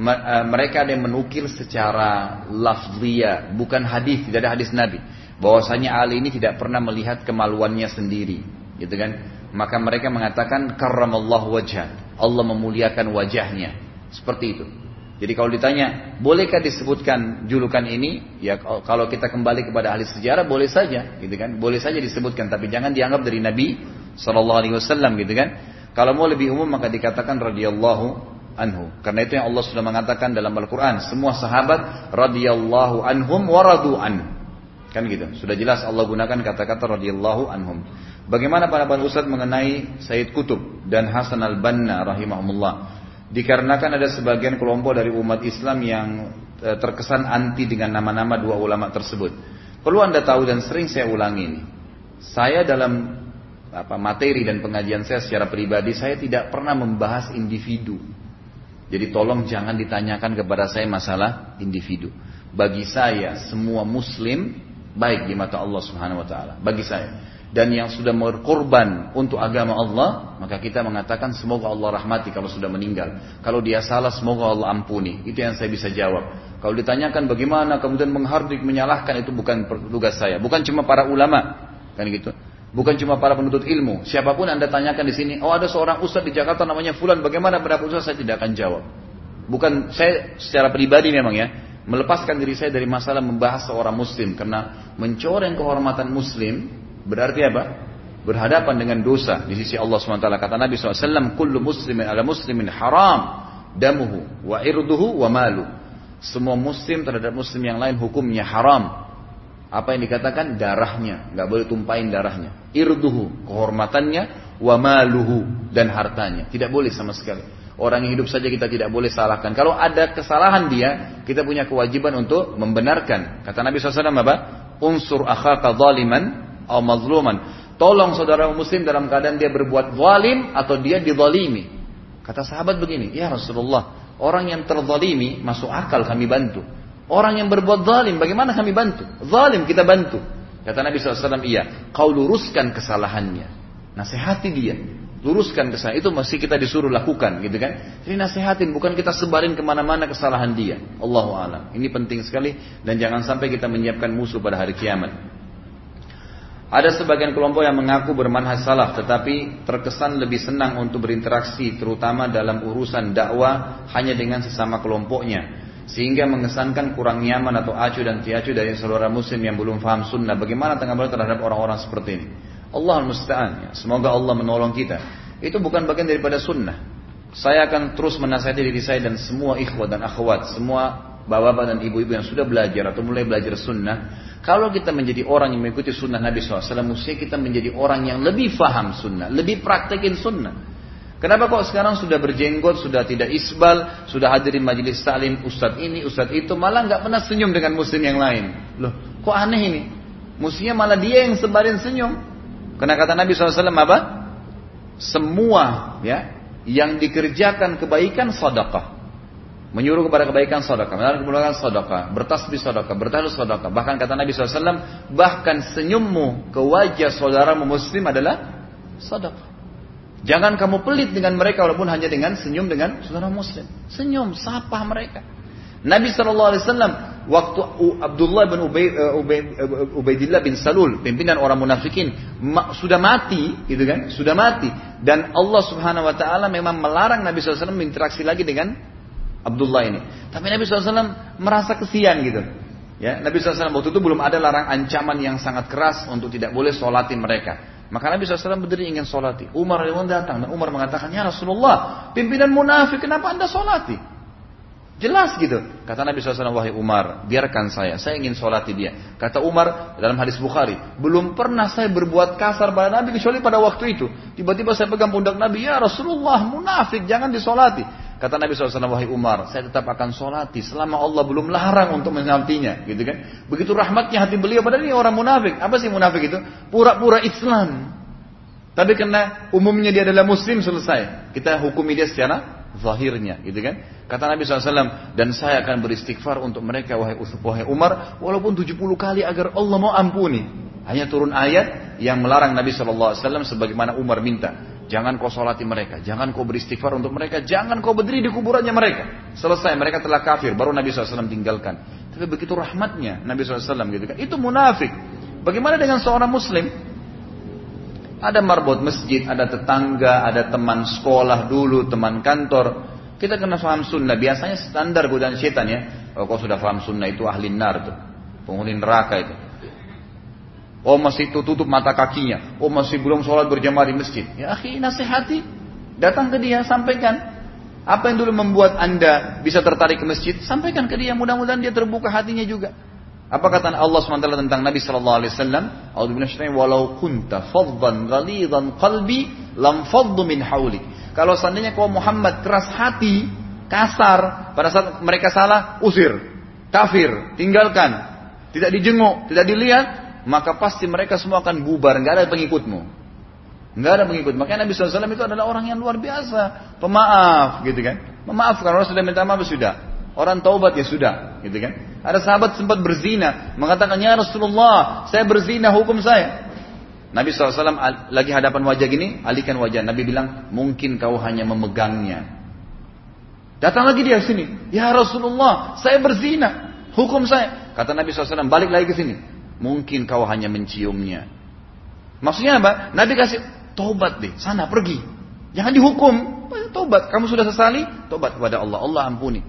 e, mereka ada yang menukil secara lafziyah, bukan hadis, tidak ada hadis Nabi. Bahwasanya Ali ini tidak pernah melihat kemaluannya sendiri, gitu kan? Maka mereka mengatakan karramallahu wajah, Allah memuliakan wajahnya. Seperti itu. Jadi kalau ditanya, bolehkah disebutkan julukan ini? Ya kalau kita kembali kepada ahli sejarah boleh saja, gitu kan? Boleh saja disebutkan, tapi jangan dianggap dari Nabi Shallallahu Alaihi Wasallam, gitu kan? Kalau mau lebih umum maka dikatakan radhiyallahu anhu. Karena itu yang Allah sudah mengatakan dalam Al-Quran, semua sahabat radhiyallahu anhum waradu an. Kan gitu. Sudah jelas Allah gunakan kata-kata radhiyallahu anhum. Bagaimana para Ustaz mengenai Sayyid Kutub dan Hasan al-Banna rahimahumullah? Dikarenakan ada sebagian kelompok dari umat Islam yang e, terkesan anti dengan nama-nama dua ulama tersebut. Perlu Anda tahu dan sering saya ulangi ini. Saya dalam apa materi dan pengajian saya secara pribadi saya tidak pernah membahas individu. Jadi tolong jangan ditanyakan kepada saya masalah individu. Bagi saya semua muslim baik di mata Allah Subhanahu wa taala. Bagi saya. Dan yang sudah berkorban untuk agama Allah, maka kita mengatakan semoga Allah rahmati kalau sudah meninggal. Kalau dia salah, semoga Allah ampuni. Itu yang saya bisa jawab. Kalau ditanyakan bagaimana kemudian menghardik, menyalahkan itu bukan tugas saya. Bukan cuma para ulama, kan gitu. Bukan cuma para penuntut ilmu. Siapa pun anda tanyakan di sini, oh ada seorang ustadz di Jakarta namanya Fulan, bagaimana pendapat ustadz? Saya tidak akan jawab. Bukan saya secara pribadi memang ya, melepaskan diri saya dari masalah membahas seorang muslim karena mencoreng kehormatan muslim berarti apa? Berhadapan dengan dosa di sisi Allah SWT. Kata Nabi SAW, Kullu muslimin ala muslimin haram damuhu wa irduhu wa malu. Semua muslim terhadap muslim yang lain hukumnya haram. Apa yang dikatakan? Darahnya. nggak boleh tumpahin darahnya. Irduhu, kehormatannya, wa maluhu, dan hartanya. Tidak boleh sama sekali. Orang yang hidup saja kita tidak boleh salahkan. Kalau ada kesalahan dia, kita punya kewajiban untuk membenarkan. Kata Nabi SAW apa? Unsur akhaka zaliman atau mazluman. Tolong saudara muslim dalam keadaan dia berbuat zalim atau dia dizalimi. Kata sahabat begini, ya Rasulullah, orang yang terzalimi masuk akal kami bantu. Orang yang berbuat zalim, bagaimana kami bantu? Zalim kita bantu. Kata Nabi SAW, iya, kau luruskan kesalahannya. Nasihati dia luruskan kesalahan itu masih kita disuruh lakukan gitu kan jadi nasihatin bukan kita sebarin ke mana-mana kesalahan dia Allahu alam ini penting sekali dan jangan sampai kita menyiapkan musuh pada hari kiamat ada sebagian kelompok yang mengaku bermanhaj salaf tetapi terkesan lebih senang untuk berinteraksi terutama dalam urusan dakwah hanya dengan sesama kelompoknya sehingga mengesankan kurang nyaman atau acuh dan tiacuh dari saudara muslim yang belum faham sunnah. Bagaimana tanggapan terhadap orang-orang seperti ini? Allah musta'an. Ya. Semoga Allah menolong kita. Itu bukan bagian daripada sunnah. Saya akan terus menasihati diri saya dan semua ikhwat dan akhwat, semua bapak-bapak dan ibu-ibu yang sudah belajar atau mulai belajar sunnah. Kalau kita menjadi orang yang mengikuti sunnah Nabi SAW, mesti kita menjadi orang yang lebih faham sunnah, lebih praktekin sunnah. Kenapa kok sekarang sudah berjenggot, sudah tidak isbal, sudah hadirin majelis salim, ustadz ini, ustadz itu, malah nggak pernah senyum dengan muslim yang lain. Loh, kok aneh ini? Mestinya malah dia yang sebarin senyum. Karena kata Nabi SAW apa? Semua ya yang dikerjakan kebaikan sedekah. Menyuruh kepada kebaikan sedekah, melarang kemuliaan sedekah, bertasbih sedekah, bertahlil sedekah. Bahkan kata Nabi SAW, bahkan senyummu ke wajah saudaramu muslim adalah sedekah. Jangan kamu pelit dengan mereka walaupun hanya dengan senyum dengan saudara muslim. Senyum, sapa mereka. Nabi SAW waktu Abdullah bin Ubay, uh, Ubay, uh, Ubaidillah bin Salul, pimpinan orang munafikin, sudah mati, gitu kan? Sudah mati. Dan Allah Subhanahu Wa Taala memang melarang Nabi SAW berinteraksi lagi dengan Abdullah ini. Tapi Nabi SAW merasa kesian gitu. Ya, Nabi SAW waktu itu belum ada larang ancaman yang sangat keras untuk tidak boleh sholatin mereka. Maka Nabi SAW berdiri ingin sholati. Umar datang dan Umar mengatakan, Ya Rasulullah, pimpinan munafik, kenapa anda sholati? Jelas gitu. Kata Nabi SAW, wahai Umar, biarkan saya, saya ingin sholati dia. Kata Umar dalam hadis Bukhari, belum pernah saya berbuat kasar pada Nabi kecuali pada waktu itu. Tiba-tiba saya pegang pundak Nabi, ya Rasulullah, munafik, jangan disolati. Kata Nabi SAW, wahai Umar, saya tetap akan solati selama Allah belum larang untuk menyolatinya. Gitu kan? Begitu rahmatnya hati beliau, padahal ini orang munafik. Apa sih munafik itu? Pura-pura Islam. Tapi karena umumnya dia adalah muslim selesai. Kita hukumi dia secara zahirnya, gitu kan? Kata Nabi SAW, dan saya akan beristighfar untuk mereka, wahai, wahai Umar, walaupun 70 kali agar Allah mau ampuni. Hanya turun ayat yang melarang Nabi SAW sebagaimana Umar minta. Jangan kau solati mereka, jangan kau beristighfar untuk mereka, jangan kau berdiri di kuburannya mereka. Selesai, mereka telah kafir, baru Nabi SAW tinggalkan. Tapi begitu rahmatnya Nabi SAW gitu kan. Itu munafik. Bagaimana dengan seorang muslim? Ada marbot masjid, ada tetangga, ada teman sekolah dulu, teman kantor. Kita kena paham sunnah. Biasanya standar godaan setan ya. Oh, kau sudah paham sunnah itu ahli nar tuh. Penghuni neraka itu. Oh masih tutup mata kakinya. Oh masih belum sholat berjamaah di masjid. Ya akhi nasihati. Datang ke dia sampaikan. Apa yang dulu membuat anda bisa tertarik ke masjid? Sampaikan ke dia. Mudah-mudahan dia terbuka hatinya juga. Apa kata Allah SWT tentang Nabi Sallallahu Alaihi Wasallam? Walau kunta faddan ghalidan qalbi lam faddu min haulik. Kalau seandainya kau Muhammad keras hati, kasar, pada saat mereka salah, usir, kafir, tinggalkan, tidak dijenguk, tidak dilihat, maka pasti mereka semua akan bubar, nggak ada pengikutmu. Nggak ada pengikut. Makanya Nabi SAW itu adalah orang yang luar biasa, pemaaf, gitu kan? Memaafkan orang sudah minta maaf sudah. Orang taubat ya sudah, gitu kan? Ada sahabat sempat berzina, mengatakan ya Rasulullah, saya berzina hukum saya. Nabi SAW lagi hadapan wajah gini, alihkan wajah. Nabi bilang, mungkin kau hanya memegangnya. Datang lagi dia sini. Ya Rasulullah, saya berzina. Hukum saya. Kata Nabi SAW, balik lagi ke sini. Mungkin kau hanya menciumnya. Maksudnya apa? Nabi kasih, tobat deh, sana pergi. Jangan dihukum. Tobat, kamu sudah sesali, tobat kepada Allah. Allah ampuni.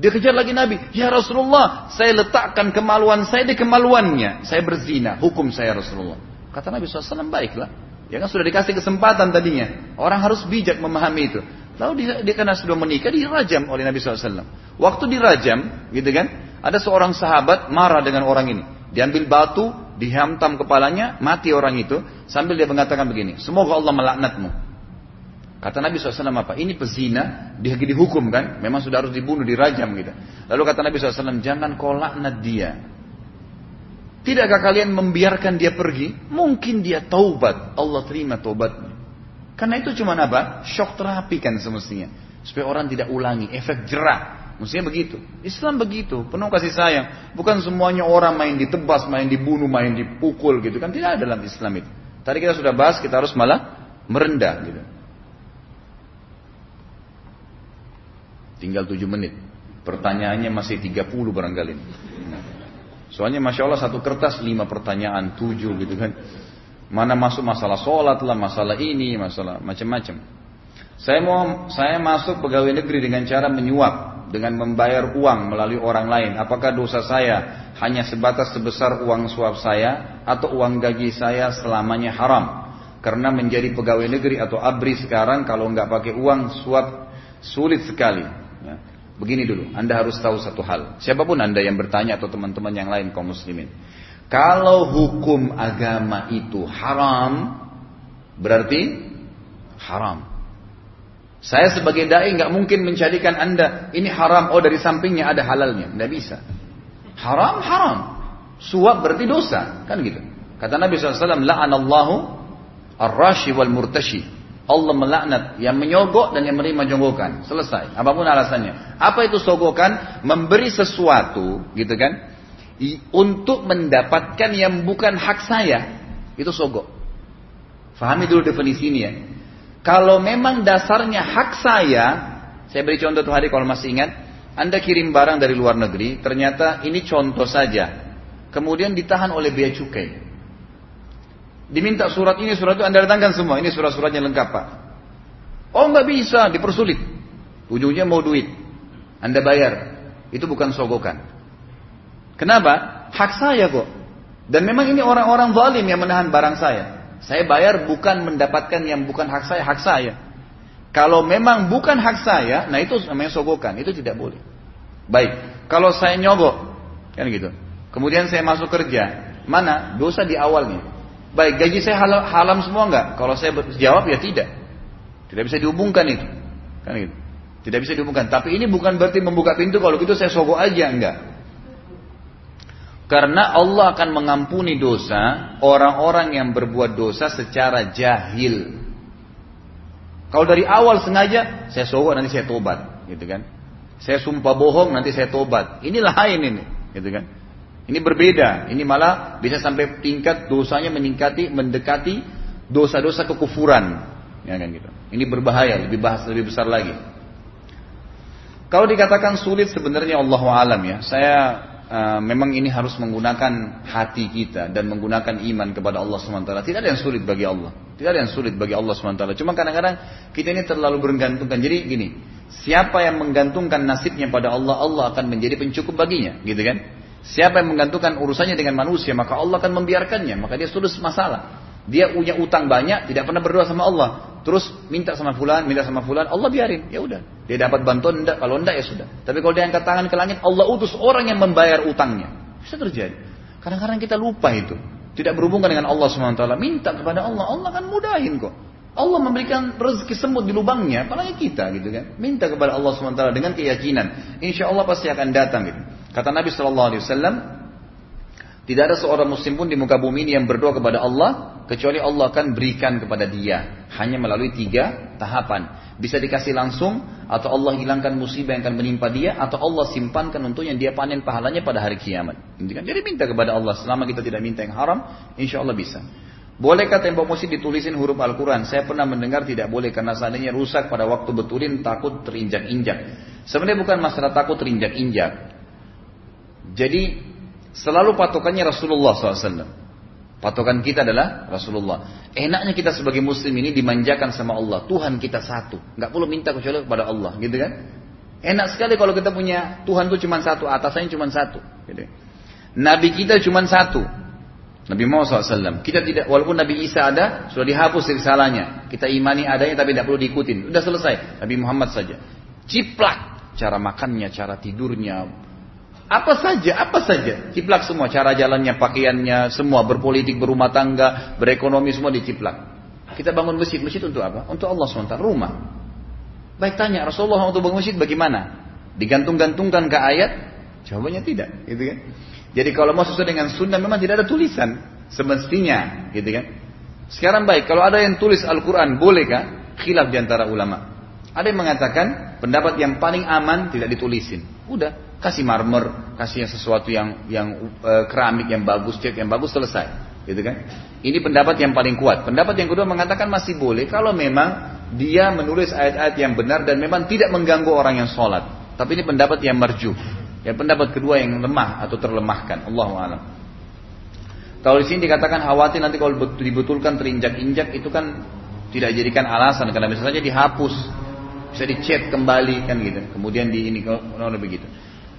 Dia kejar lagi Nabi. Ya Rasulullah, saya letakkan kemaluan saya di kemaluannya. Saya berzina, hukum saya Rasulullah. Kata Nabi SAW, baiklah. Ya kan sudah dikasih kesempatan tadinya. Orang harus bijak memahami itu. Lalu dia, dia karena sudah menikah, dirajam oleh Nabi SAW. Waktu dirajam, gitu kan, ada seorang sahabat marah dengan orang ini. Diambil batu, dihantam kepalanya, mati orang itu, sambil dia mengatakan begini, semoga Allah melaknatmu. Kata Nabi SAW apa? Ini pezina, dia dihukum kan? Memang sudah harus dibunuh, dirajam gitu. Lalu kata Nabi SAW, jangan kau laknat dia. Tidakkah kalian membiarkan dia pergi? Mungkin dia taubat. Allah terima taubatnya. Karena itu cuma apa? Shock terapi kan semestinya. Supaya orang tidak ulangi. Efek jerah. Mestinya begitu. Islam begitu. Penuh kasih sayang. Bukan semuanya orang main ditebas, main dibunuh, main dipukul gitu kan. Tidak ada dalam Islam itu. Tadi kita sudah bahas, kita harus malah merendah gitu. Tinggal 7 menit. Pertanyaannya masih 30 barangkali. Soalnya masya Allah satu kertas lima pertanyaan tujuh gitu kan. Mana masuk masalah sholat lah, masalah ini, masalah macam-macam. Saya mau saya masuk pegawai negeri dengan cara menyuap, dengan membayar uang melalui orang lain. Apakah dosa saya hanya sebatas sebesar uang suap saya atau uang gaji saya selamanya haram? Karena menjadi pegawai negeri atau abri sekarang kalau nggak pakai uang suap sulit sekali. Ya. Begini dulu, Anda harus tahu satu hal. Siapa pun Anda yang bertanya atau teman-teman yang lain kaum muslimin. Kalau hukum agama itu haram, berarti haram. Saya sebagai dai nggak mungkin menjadikan anda ini haram. Oh dari sampingnya ada halalnya, nggak bisa. Haram haram. Suap berarti dosa, kan gitu. Kata Nabi SAW, la'anallahu ar-rashi wal murtashi. Allah melaknat yang menyogok dan yang menerima jonggokan. Selesai. Apa pun alasannya. Apa itu sogokan? Memberi sesuatu, gitu kan? Untuk mendapatkan yang bukan hak saya. Itu sogok. Fahami dulu definisi ini ya. Kalau memang dasarnya hak saya, saya beri contoh tuh hari kalau masih ingat, Anda kirim barang dari luar negeri, ternyata ini contoh saja. Kemudian ditahan oleh bea cukai. Diminta surat ini, surat itu Anda datangkan semua. Ini surat-suratnya lengkap Pak. Oh nggak bisa, dipersulit. Ujungnya mau duit. Anda bayar. Itu bukan sogokan. Kenapa? Hak saya kok. Dan memang ini orang-orang zalim yang menahan barang saya. Saya bayar bukan mendapatkan yang bukan hak saya, hak saya. Kalau memang bukan hak saya, nah itu namanya sogokan. Itu tidak boleh. Baik. Kalau saya nyogok, kan gitu. Kemudian saya masuk kerja. Mana? Dosa di awalnya. Baik, gaji saya halam, halam semua enggak? Kalau saya jawab ya tidak. Tidak bisa dihubungkan itu. Kan gitu. Tidak bisa dihubungkan. Tapi ini bukan berarti membuka pintu kalau gitu saya sogok aja enggak. Karena Allah akan mengampuni dosa orang-orang yang berbuat dosa secara jahil. Kalau dari awal sengaja saya sogok nanti saya tobat, gitu kan? Saya sumpah bohong nanti saya tobat. Ini lain ini, gitu kan? Ini berbeda. Ini malah bisa sampai tingkat dosanya meningkati, mendekati dosa-dosa kekufuran. Ya kan gitu. Ini berbahaya, lebih bahas lebih besar lagi. Kalau dikatakan sulit sebenarnya Allah alam ya. Saya uh, memang ini harus menggunakan hati kita dan menggunakan iman kepada Allah SWT. Tidak ada yang sulit bagi Allah. Tidak ada yang sulit bagi Allah SWT. Cuma kadang-kadang kita ini terlalu bergantungkan. Jadi gini, siapa yang menggantungkan nasibnya pada Allah, Allah akan menjadi pencukup baginya, gitu kan? Siapa yang menggantungkan urusannya dengan manusia, maka Allah akan membiarkannya. Maka dia sudah masalah. Dia punya utang banyak, tidak pernah berdoa sama Allah. Terus minta sama fulan, minta sama fulan, Allah biarin. Ya udah. Dia dapat bantuan, enggak. Kalau enggak ya sudah. Tapi kalau dia angkat tangan ke langit, Allah utus orang yang membayar utangnya. Bisa terjadi. Kadang-kadang kita lupa itu. Tidak berhubungan dengan Allah SWT. Minta kepada Allah, Allah akan mudahin kok. Allah memberikan rezeki semut di lubangnya, apalagi kita gitu kan. Minta kepada Allah SWT dengan keyakinan. Insya Allah pasti akan datang gitu. Kata Nabi Wasallam, tidak ada seorang muslim pun di muka bumi ini yang berdoa kepada Allah kecuali Allah akan berikan kepada dia hanya melalui tiga tahapan. Bisa dikasih langsung atau Allah hilangkan musibah yang akan menimpa dia atau Allah simpankan untuk yang dia panen pahalanya pada hari kiamat. Jadi minta kepada Allah selama kita tidak minta yang haram, insya Allah bisa. Bolehkah tembok masjid ditulisin huruf Al-Quran? Saya pernah mendengar tidak boleh karena seandainya rusak pada waktu betulin takut terinjak-injak. Sebenarnya bukan masalah takut terinjak-injak. Jadi selalu patokannya Rasulullah SAW. Patokan kita adalah Rasulullah. Enaknya kita sebagai muslim ini dimanjakan sama Allah. Tuhan kita satu. Nggak perlu minta kecuali kepada Allah. Gitu kan? Enak sekali kalau kita punya Tuhan itu cuma satu. Atasannya cuma satu. Gitu. Nabi kita cuma satu. Nabi Muhammad SAW. Kita tidak, walaupun Nabi Isa ada, sudah dihapus risalahnya. Kita imani adanya tapi tidak perlu diikutin. Sudah selesai. Nabi Muhammad saja. Ciplak. Cara makannya, cara tidurnya. Apa saja, apa saja. Ciplak semua. Cara jalannya, pakaiannya, semua. Berpolitik, berumah tangga, berekonomi, semua diciplak. Kita bangun masjid. Masjid untuk apa? Untuk Allah SWT. Rumah. Baik tanya, Rasulullah untuk bangun masjid bagaimana? Digantung-gantungkan ke ayat? Jawabannya tidak. Gitu kan? Jadi kalau mau sesuai dengan sunnah memang tidak ada tulisan semestinya, gitu kan? Sekarang baik, kalau ada yang tulis Al-Quran, bolehkah? Khilaf di antara ulama. Ada yang mengatakan pendapat yang paling aman tidak ditulisin. Udah, kasih marmer, kasih yang sesuatu yang yang uh, keramik yang bagus, cat yang bagus selesai, gitu kan? Ini pendapat yang paling kuat. Pendapat yang kedua mengatakan masih boleh kalau memang dia menulis ayat-ayat yang benar dan memang tidak mengganggu orang yang sholat. Tapi ini pendapat yang marju. Ya pendapat kedua yang lemah atau terlemahkan. Allah alam. Kalau di sini dikatakan khawatir nanti kalau dibetulkan terinjak-injak itu kan tidak dijadikan alasan karena bisa dihapus, bisa dicet kembali kan gitu. Kemudian di ini kalau begitu.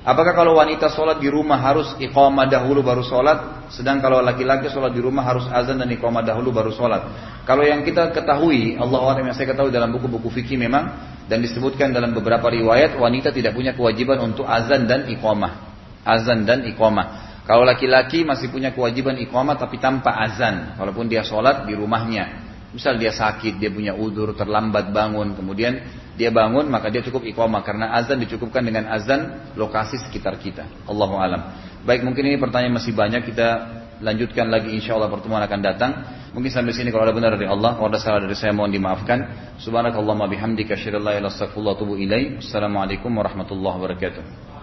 Apakah kalau wanita sholat di rumah harus iqamah dahulu baru sholat, sedang kalau laki-laki sholat di rumah harus azan dan iqamah dahulu baru sholat? Kalau yang kita ketahui, Allah yang saya ketahui dalam buku-buku fikih memang dan disebutkan dalam beberapa riwayat wanita tidak punya kewajiban untuk azan dan iqamah. Azan dan iqamah. Kalau laki-laki masih punya kewajiban iqamah tapi tanpa azan, walaupun dia sholat di rumahnya. Misal dia sakit, dia punya udur, terlambat bangun, kemudian dia bangun maka dia cukup iqamah karena azan dicukupkan dengan azan lokasi sekitar kita. Allahu alam. Baik, mungkin ini pertanyaan masih banyak kita lanjutkan lagi insya Allah pertemuan akan datang. Mungkin sampai sini kalau ada benar dari Allah, kalau ada salah dari saya mohon dimaafkan. Subhanakallahumma bihamdika asyhadu an la ilaha illa anta astaghfiruka wa atubu ilaik. Assalamualaikum warahmatullahi wabarakatuh.